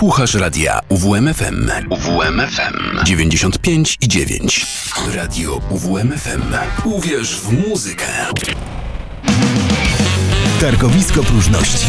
Słuchasz radia UWMFM. UWMFM 95 i 9. Radio UWMFM. Uwierz w muzykę. Targowisko próżności.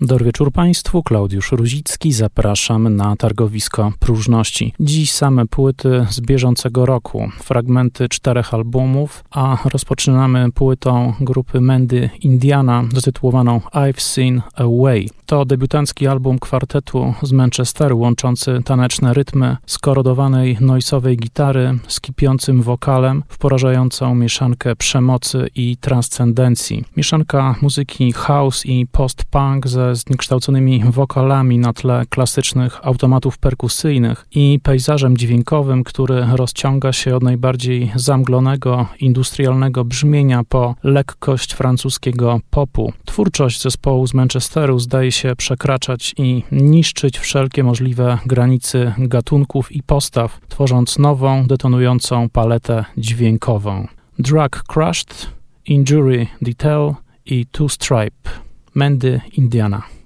Dobry wieczór Państwu, Klaudiusz Ruzicki, zapraszam na targowisko próżności. Dziś same płyty z bieżącego roku, fragmenty czterech albumów, a rozpoczynamy płytą grupy Mendy Indiana zatytułowaną I've Seen a Way. To debiutancki album kwartetu z Manchesteru łączący taneczne rytmy skorodowanej noisowej gitary z kipiącym wokalem w porażającą mieszankę przemocy i transcendencji. Mieszanka muzyki house i post-punk ze zniekształconymi wokalami na tle klasycznych automatów perkusyjnych i pejzażem dźwiękowym, który rozciąga się od najbardziej zamglonego, industrialnego brzmienia po lekkość francuskiego popu. Twórczość zespołu z Manchesteru zdaje się przekraczać i niszczyć wszelkie możliwe granice gatunków i postaw, tworząc nową, detonującą paletę dźwiękową. Drug Crushed, Injury Detail i Two Stripe. Mendy, Indiana.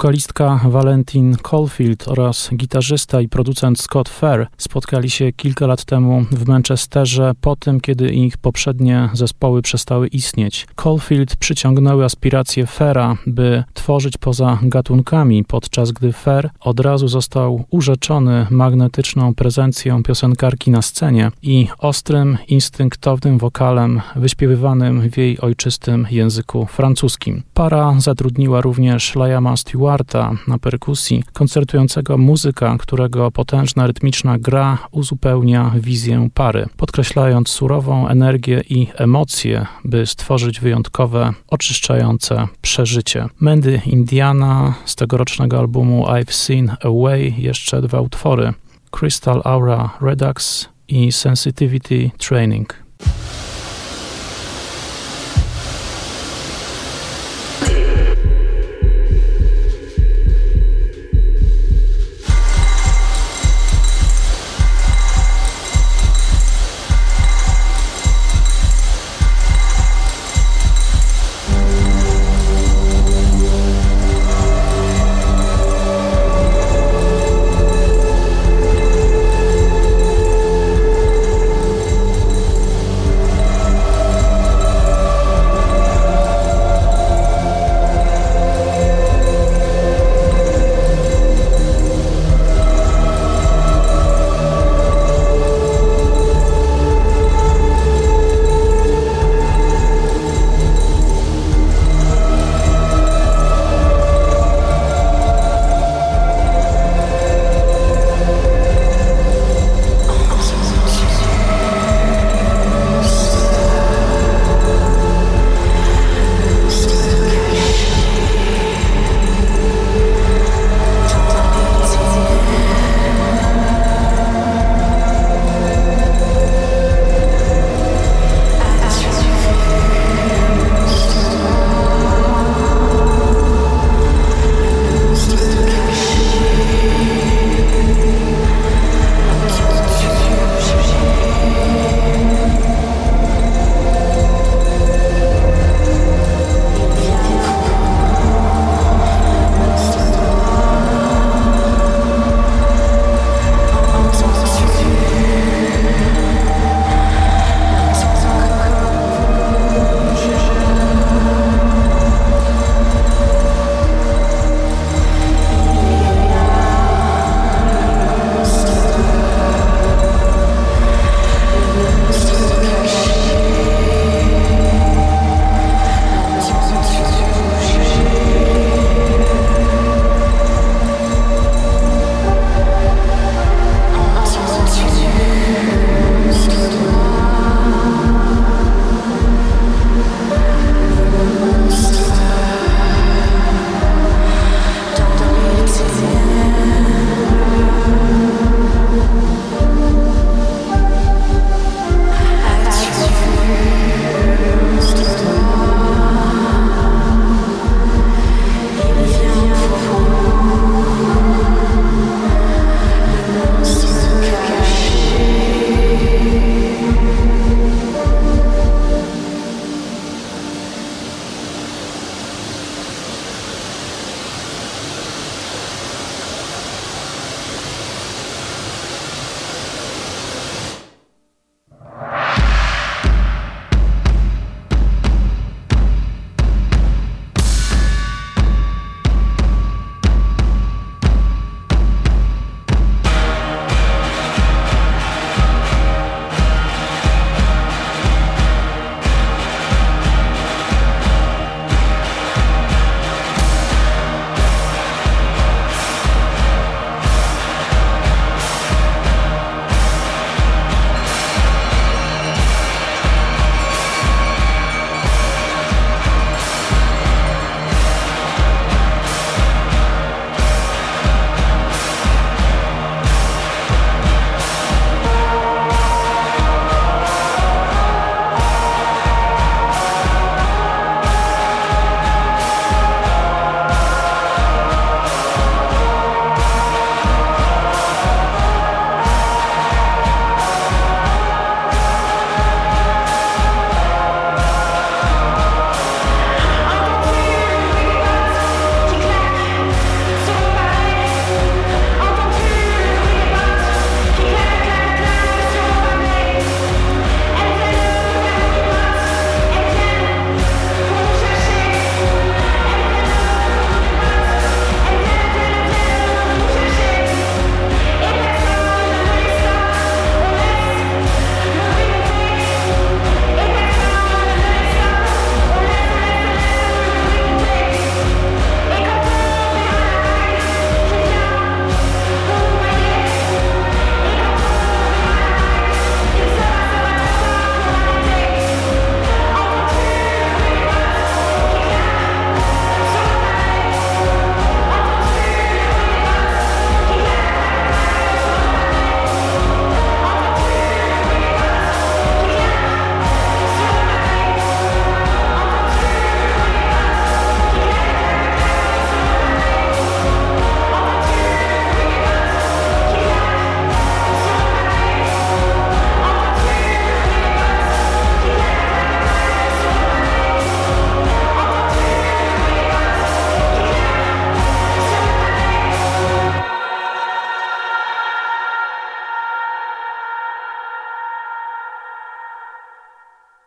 Wokalistka Valentin Caulfield oraz gitarzysta i producent Scott Fair spotkali się kilka lat temu w Manchesterze po tym, kiedy ich poprzednie zespoły przestały istnieć. Caulfield przyciągnęły aspiracje Fera, by tworzyć poza gatunkami, podczas gdy Fer od razu został urzeczony magnetyczną prezencją piosenkarki na scenie i ostrym, instynktownym wokalem wyśpiewywanym w jej ojczystym języku francuskim. Para zatrudniła również Liama Stewarta na perkusji, koncertującego muzyka, którego potężna rytmiczna gra uzupełnia wizję pary, podkreślając surową energię i emocje, by stworzyć wyjątkowe, oczyszczające przeżycie. Mandy Indiana z tegorocznego albumu I've Seen Away jeszcze dwa utwory Crystal Aura Redux i Sensitivity Training.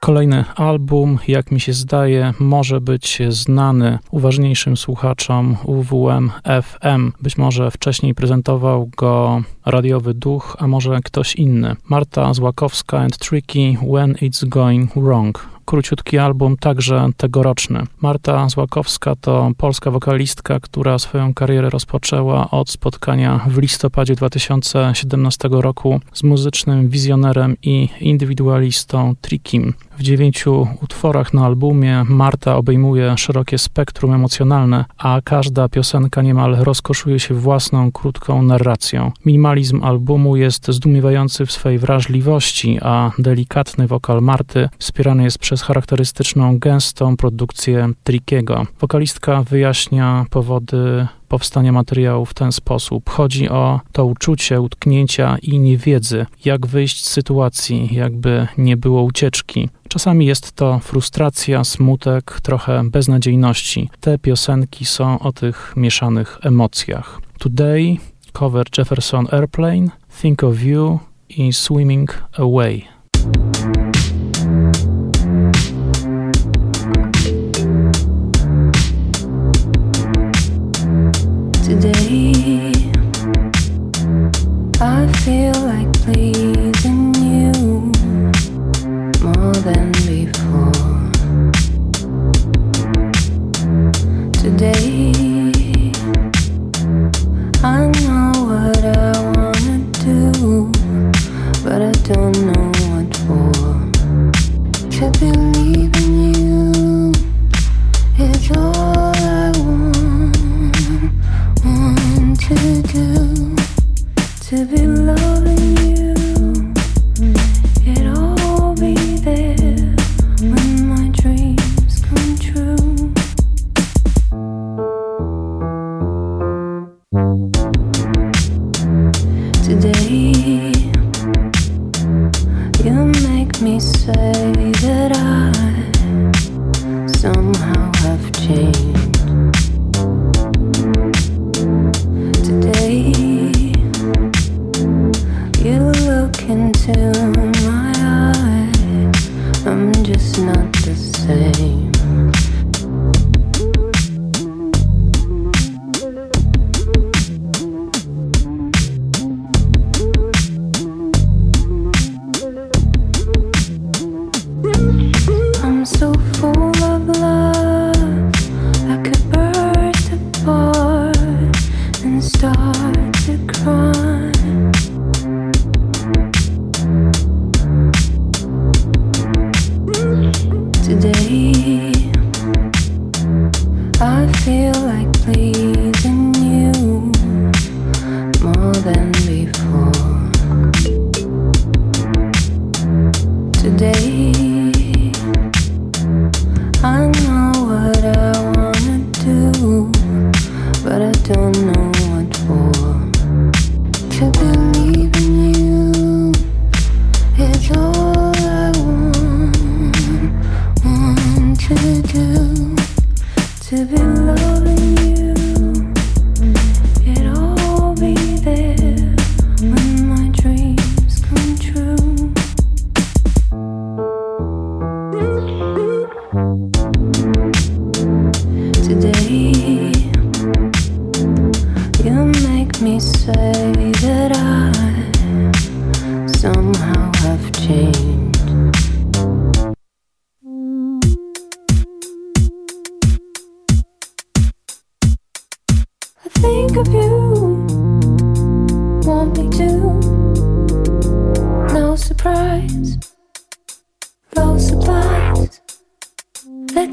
Kolejny album, jak mi się zdaje, może być znany uważniejszym słuchaczom UWM FM. Być może wcześniej prezentował go radiowy duch, a może ktoś inny. Marta Złakowska and Tricky When It's Going Wrong króciutki album, także tegoroczny. Marta Złakowska to polska wokalistka, która swoją karierę rozpoczęła od spotkania w listopadzie 2017 roku z muzycznym wizjonerem i indywidualistą Trickim. W dziewięciu utworach na albumie Marta obejmuje szerokie spektrum emocjonalne, a każda piosenka niemal rozkoszuje się własną, krótką narracją. Minimalizm albumu jest zdumiewający w swej wrażliwości, a delikatny wokal Marty wspierany jest przez charakterystyczną, gęstą produkcję Trickiego. Wokalistka wyjaśnia powody powstania materiału w ten sposób. Chodzi o to uczucie utknięcia i niewiedzy, jak wyjść z sytuacji, jakby nie było ucieczki. Czasami jest to frustracja, smutek, trochę beznadziejności. Te piosenki są o tych mieszanych emocjach. Today, cover Jefferson Airplane, Think of You i Swimming Away.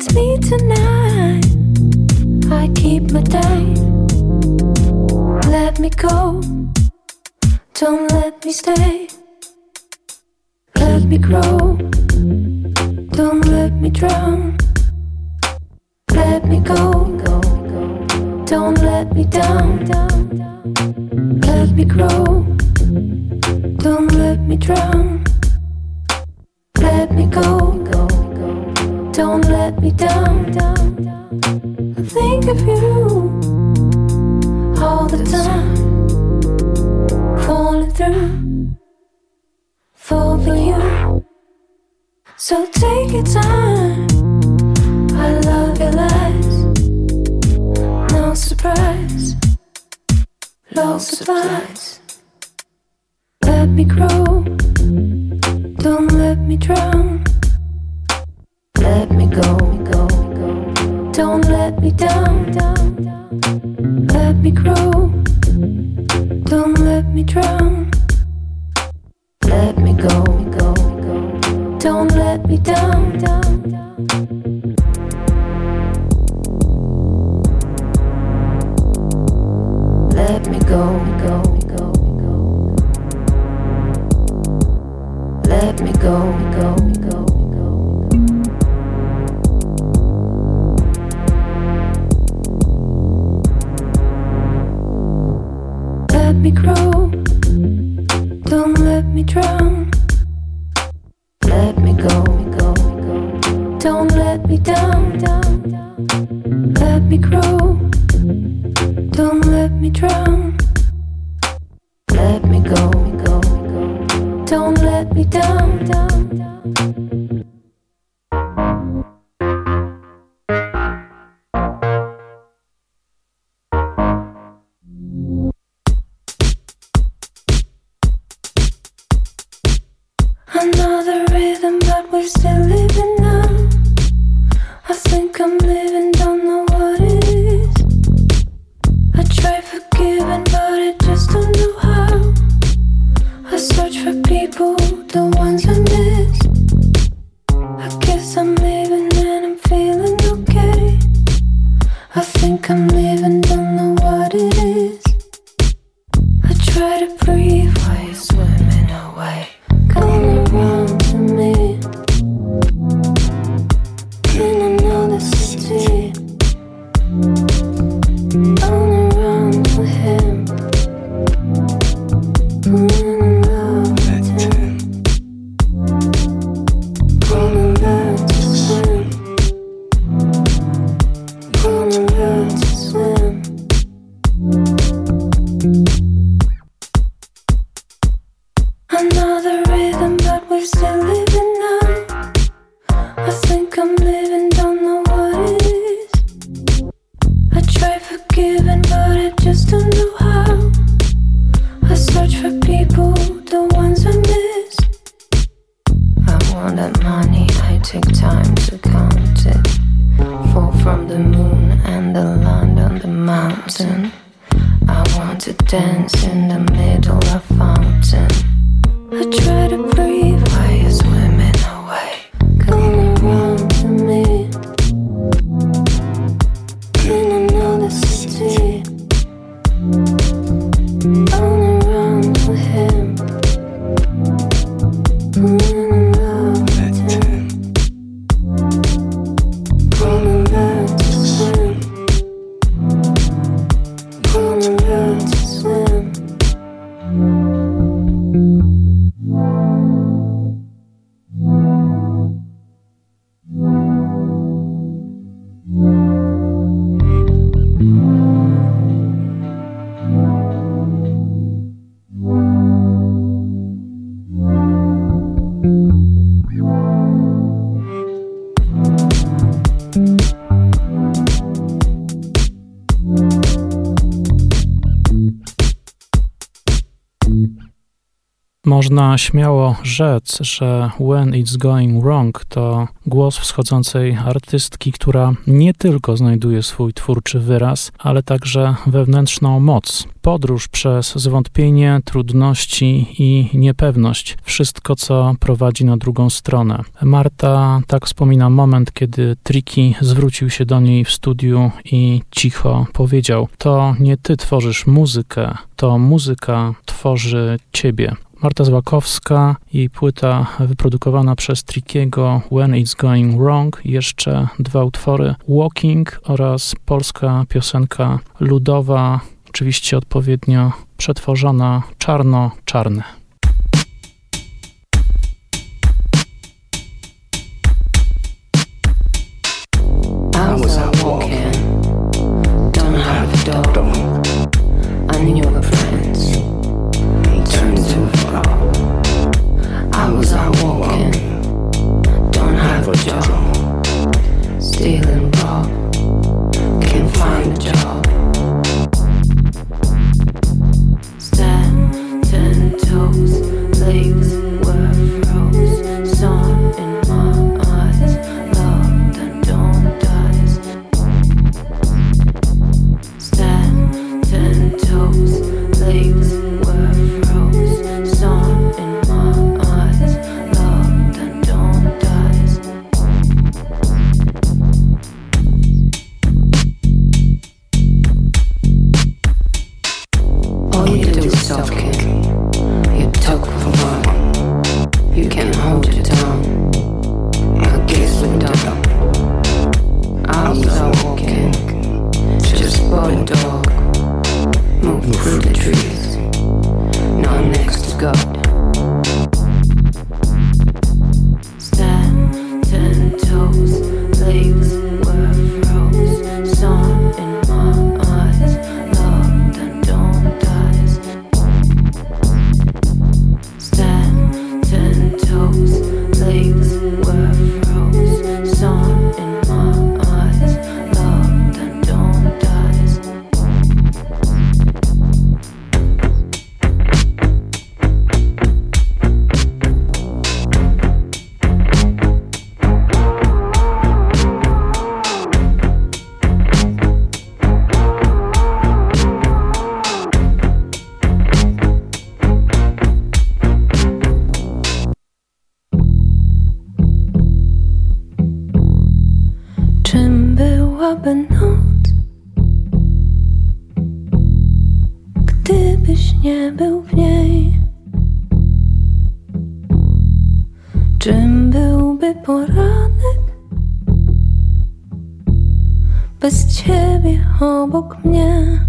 It's me tonight. I keep my day. Let me go. Don't let me stay. Let me grow. Don't let me drown. Let me go. Don't let me down. Let me grow. Don't let me drown. Let me go don't let me down. I think of you all the time. Falling through, fall for you. So take your time. I love your lies. No surprise. Lost supplies. Let me grow. Don't let me drown. Let me go. Don't let me down. Let me grow. Don't let me drown. Let me go. Don't let me down. Let me go, go, go, go. Let me go, go, go. Me grow. Don't let me drown. Let me go. Don't let me down. Let me grow. Don't let me drown. Let me go. Don't let me down. Można śmiało rzec, że When It's Going Wrong to głos wschodzącej artystki, która nie tylko znajduje swój twórczy wyraz, ale także wewnętrzną moc. Podróż przez zwątpienie, trudności i niepewność. Wszystko, co prowadzi na drugą stronę. Marta tak wspomina moment, kiedy Triki zwrócił się do niej w studiu i cicho powiedział: To nie ty tworzysz muzykę, to muzyka tworzy ciebie. Marta Złakowska i płyta wyprodukowana przez Trickiego When It's Going Wrong, jeszcze dwa utwory Walking oraz polska piosenka ludowa, oczywiście odpowiednio przetworzona czarno-czarny. I was out gdybyś nie był w niej. Czym byłby poranek bez ciebie obok mnie?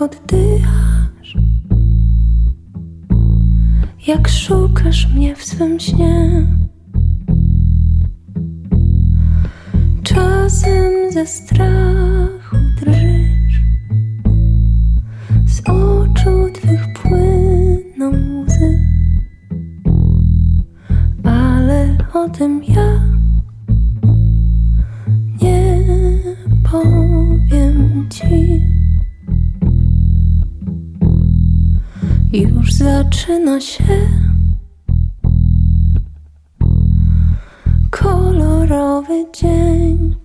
oddychasz, jak szukasz mnie w swym śnie. Czasem ze strachu drżysz, z oczu twych płyną łzy, ale o tym ja nie powiem ci. Już zaczyna się kolorowy dzień.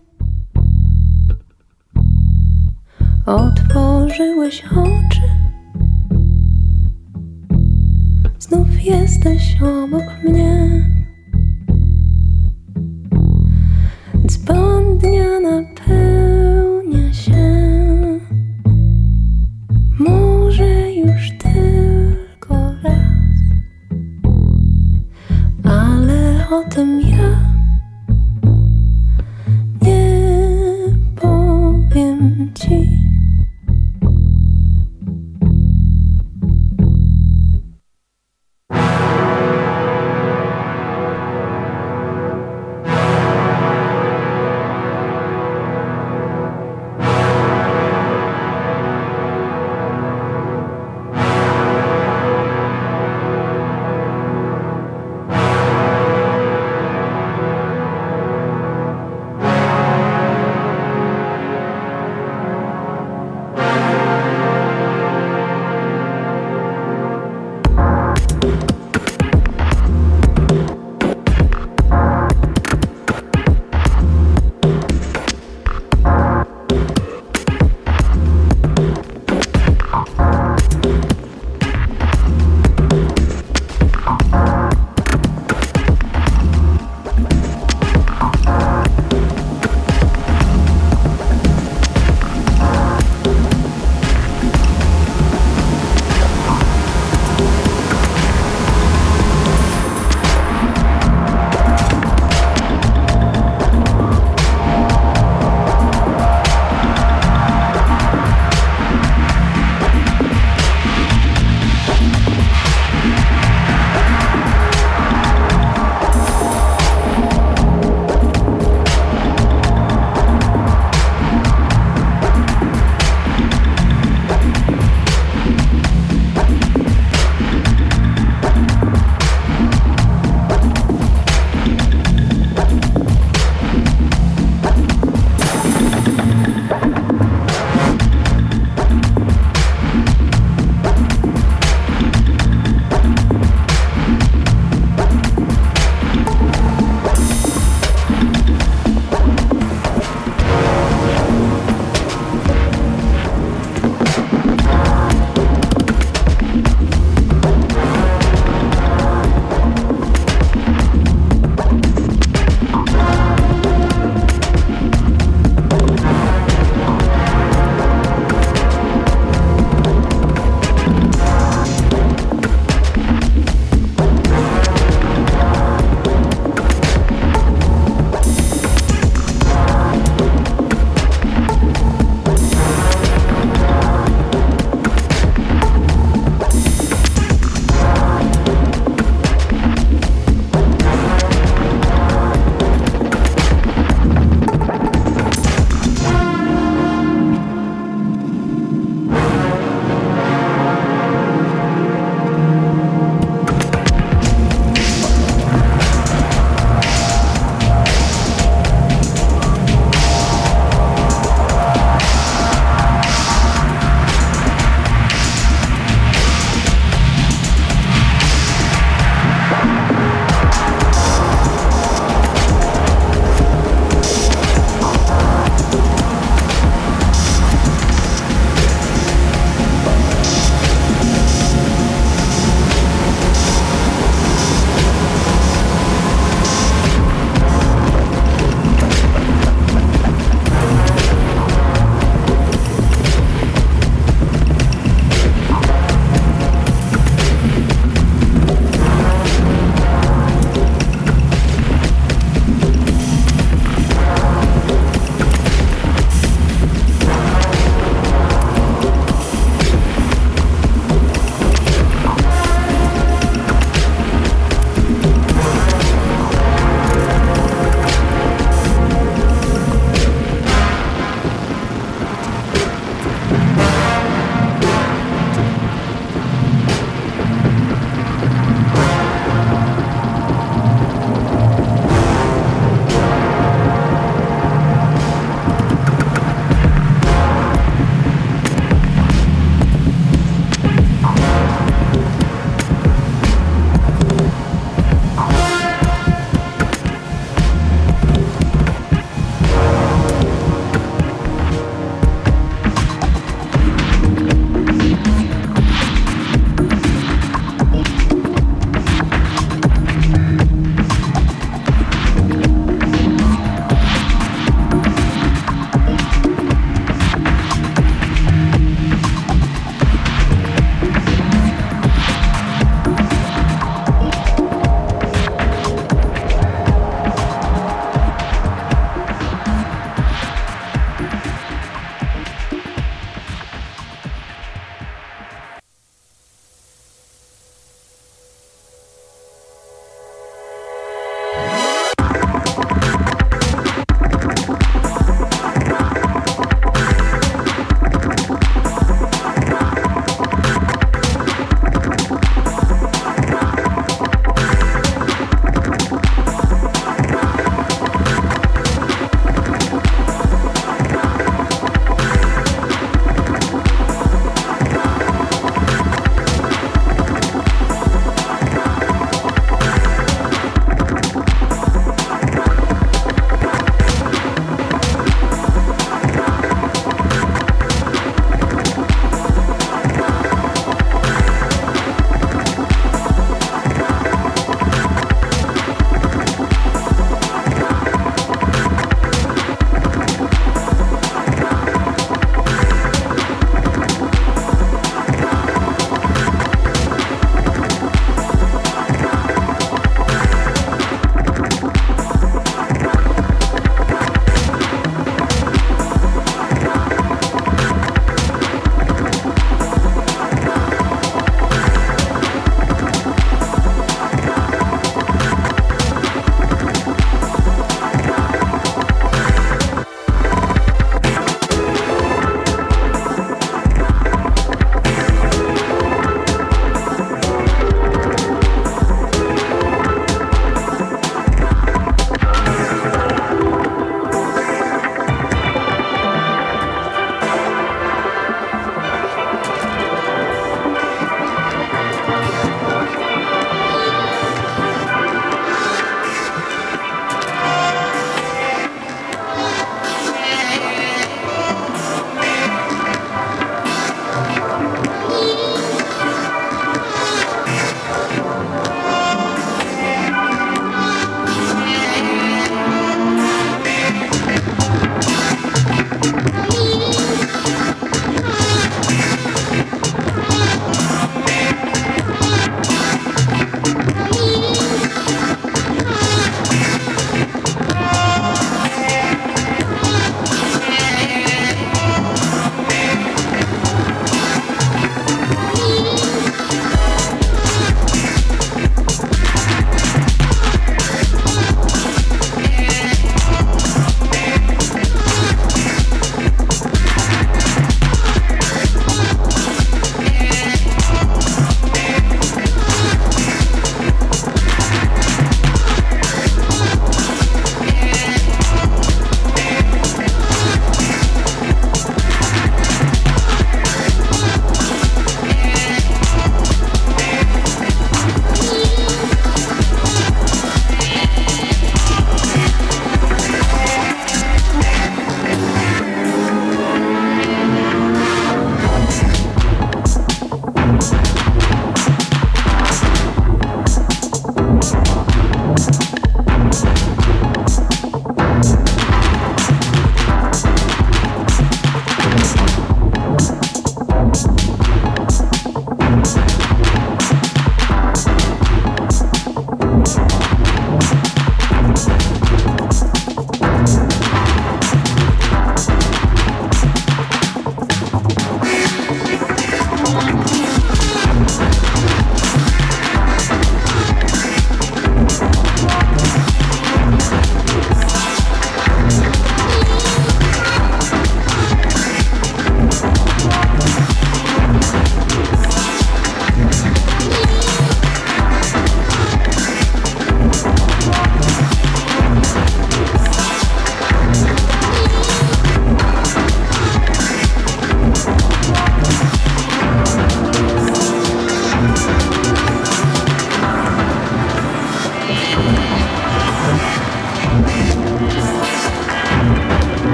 Otworzyłeś oczy, znów jesteś obok mnie.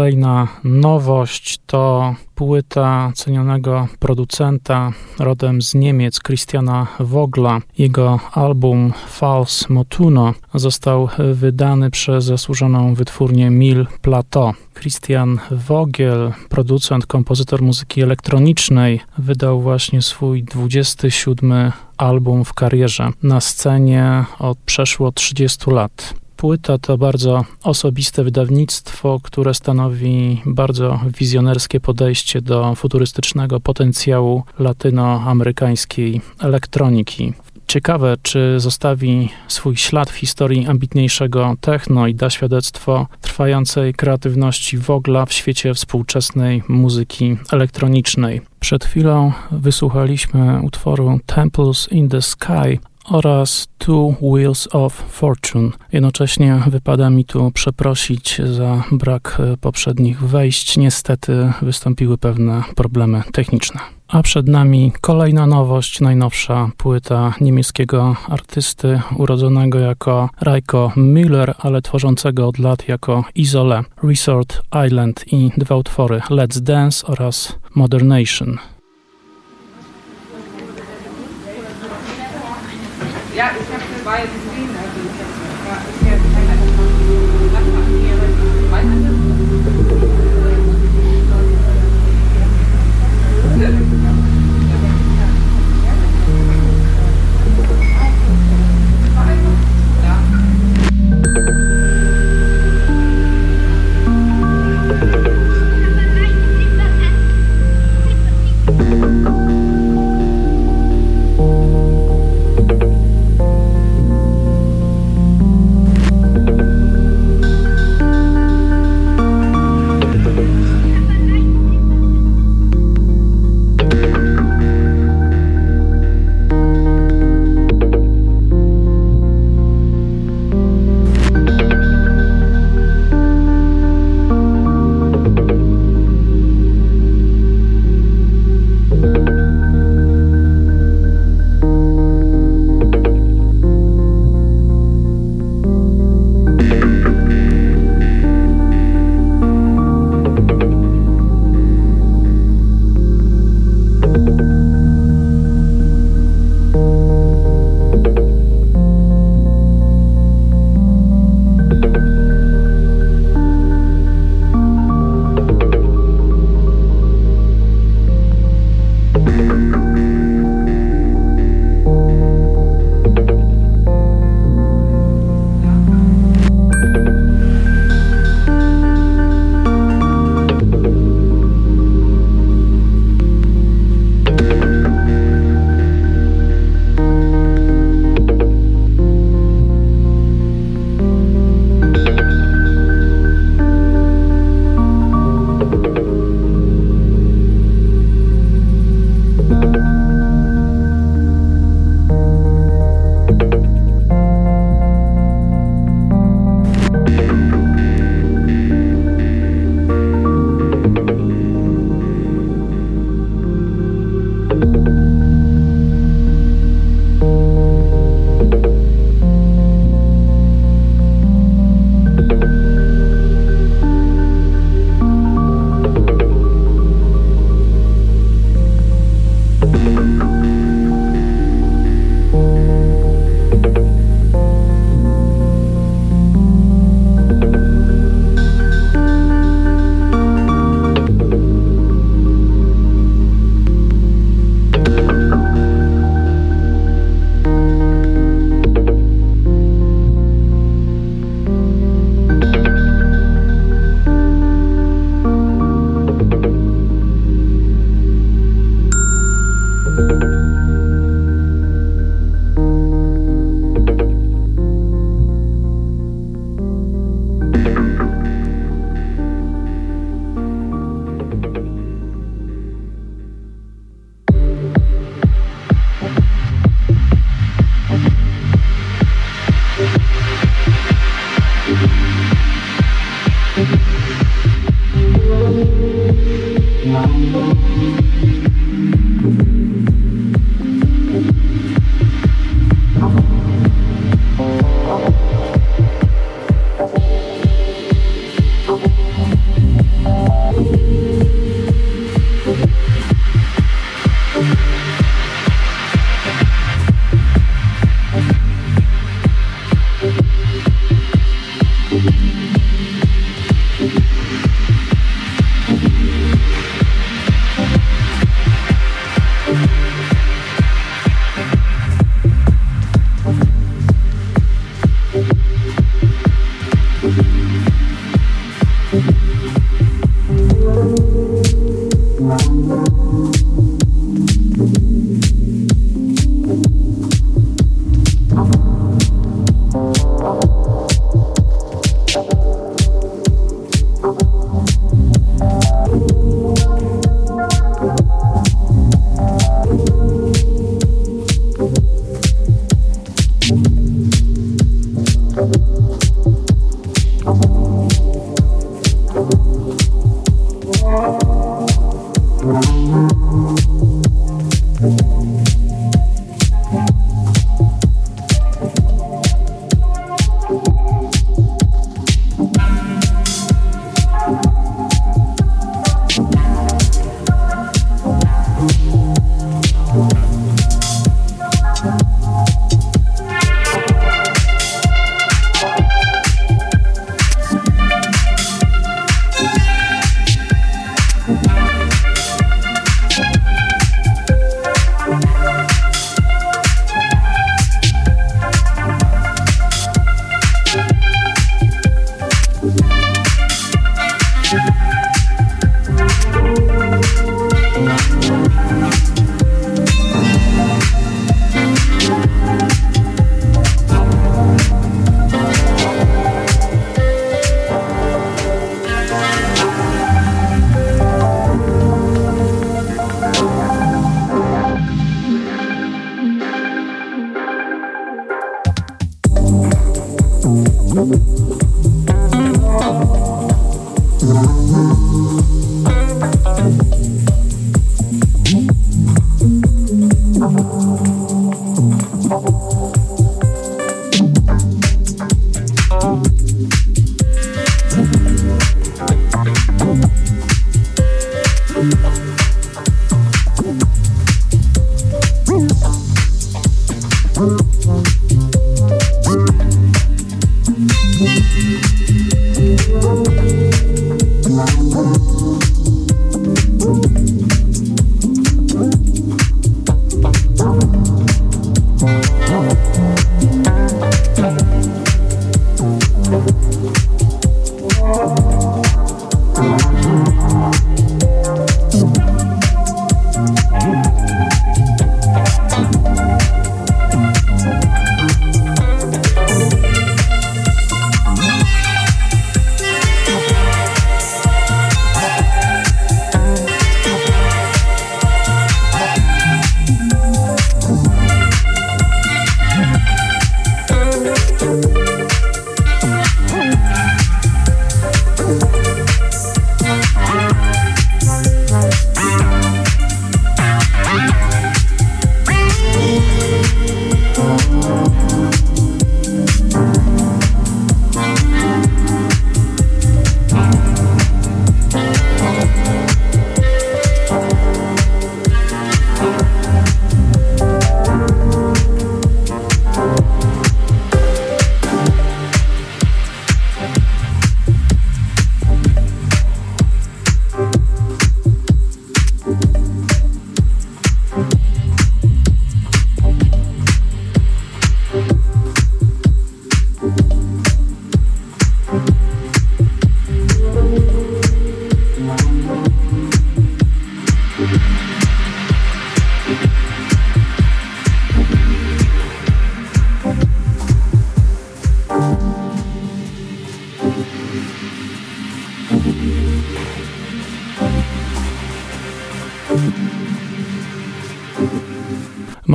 Kolejna nowość to płyta cenionego producenta rodem z Niemiec, Christiana Wogla. Jego album Fals Motuno został wydany przez zasłużoną wytwórnię Mil Plateau. Christian Vogel, producent, kompozytor muzyki elektronicznej, wydał właśnie swój 27 album w karierze na scenie od przeszło 30 lat. Płyta to bardzo osobiste wydawnictwo, które stanowi bardzo wizjonerskie podejście do futurystycznego potencjału latynoamerykańskiej elektroniki. Ciekawe, czy zostawi swój ślad w historii ambitniejszego techno i da świadectwo trwającej kreatywności Wogla w świecie współczesnej muzyki elektronicznej. Przed chwilą wysłuchaliśmy utworu Temples in the Sky oraz Two Wheels of Fortune. Jednocześnie wypada mi tu przeprosić za brak e, poprzednich wejść. Niestety wystąpiły pewne problemy techniczne. A przed nami kolejna nowość, najnowsza płyta niemieckiego artysty urodzonego jako Raiko Müller, ale tworzącego od lat jako Isole, Resort Island i dwa utwory Let's Dance oraz Modernation.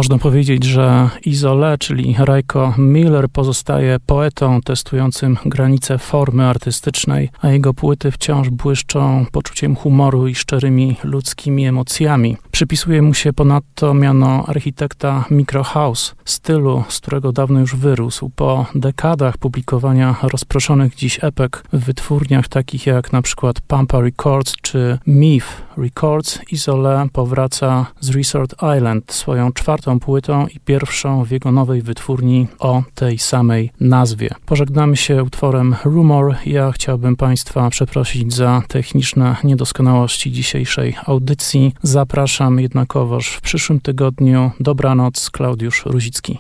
Można powiedzieć, że Izole, czyli Rajko Miller, pozostaje poetą testującym granice formy artystycznej, a jego płyty wciąż błyszczą poczuciem humoru i szczerymi ludzkimi emocjami. Przypisuje mu się ponadto miano architekta microhouse, stylu, z którego dawno już wyrósł. Po dekadach publikowania rozproszonych dziś epek w wytwórniach takich jak przykład Pampa Records czy Myth Records, Izole powraca z Resort Island swoją czwartą płytą i pierwszą w jego nowej wytwórni o tej samej nazwie. Pożegnamy się utworem Rumor. Ja chciałbym Państwa przeprosić za techniczne niedoskonałości dzisiejszej audycji. Zapraszam jednakowoż w przyszłym tygodniu. Dobranoc, Klaudiusz Ruzicki.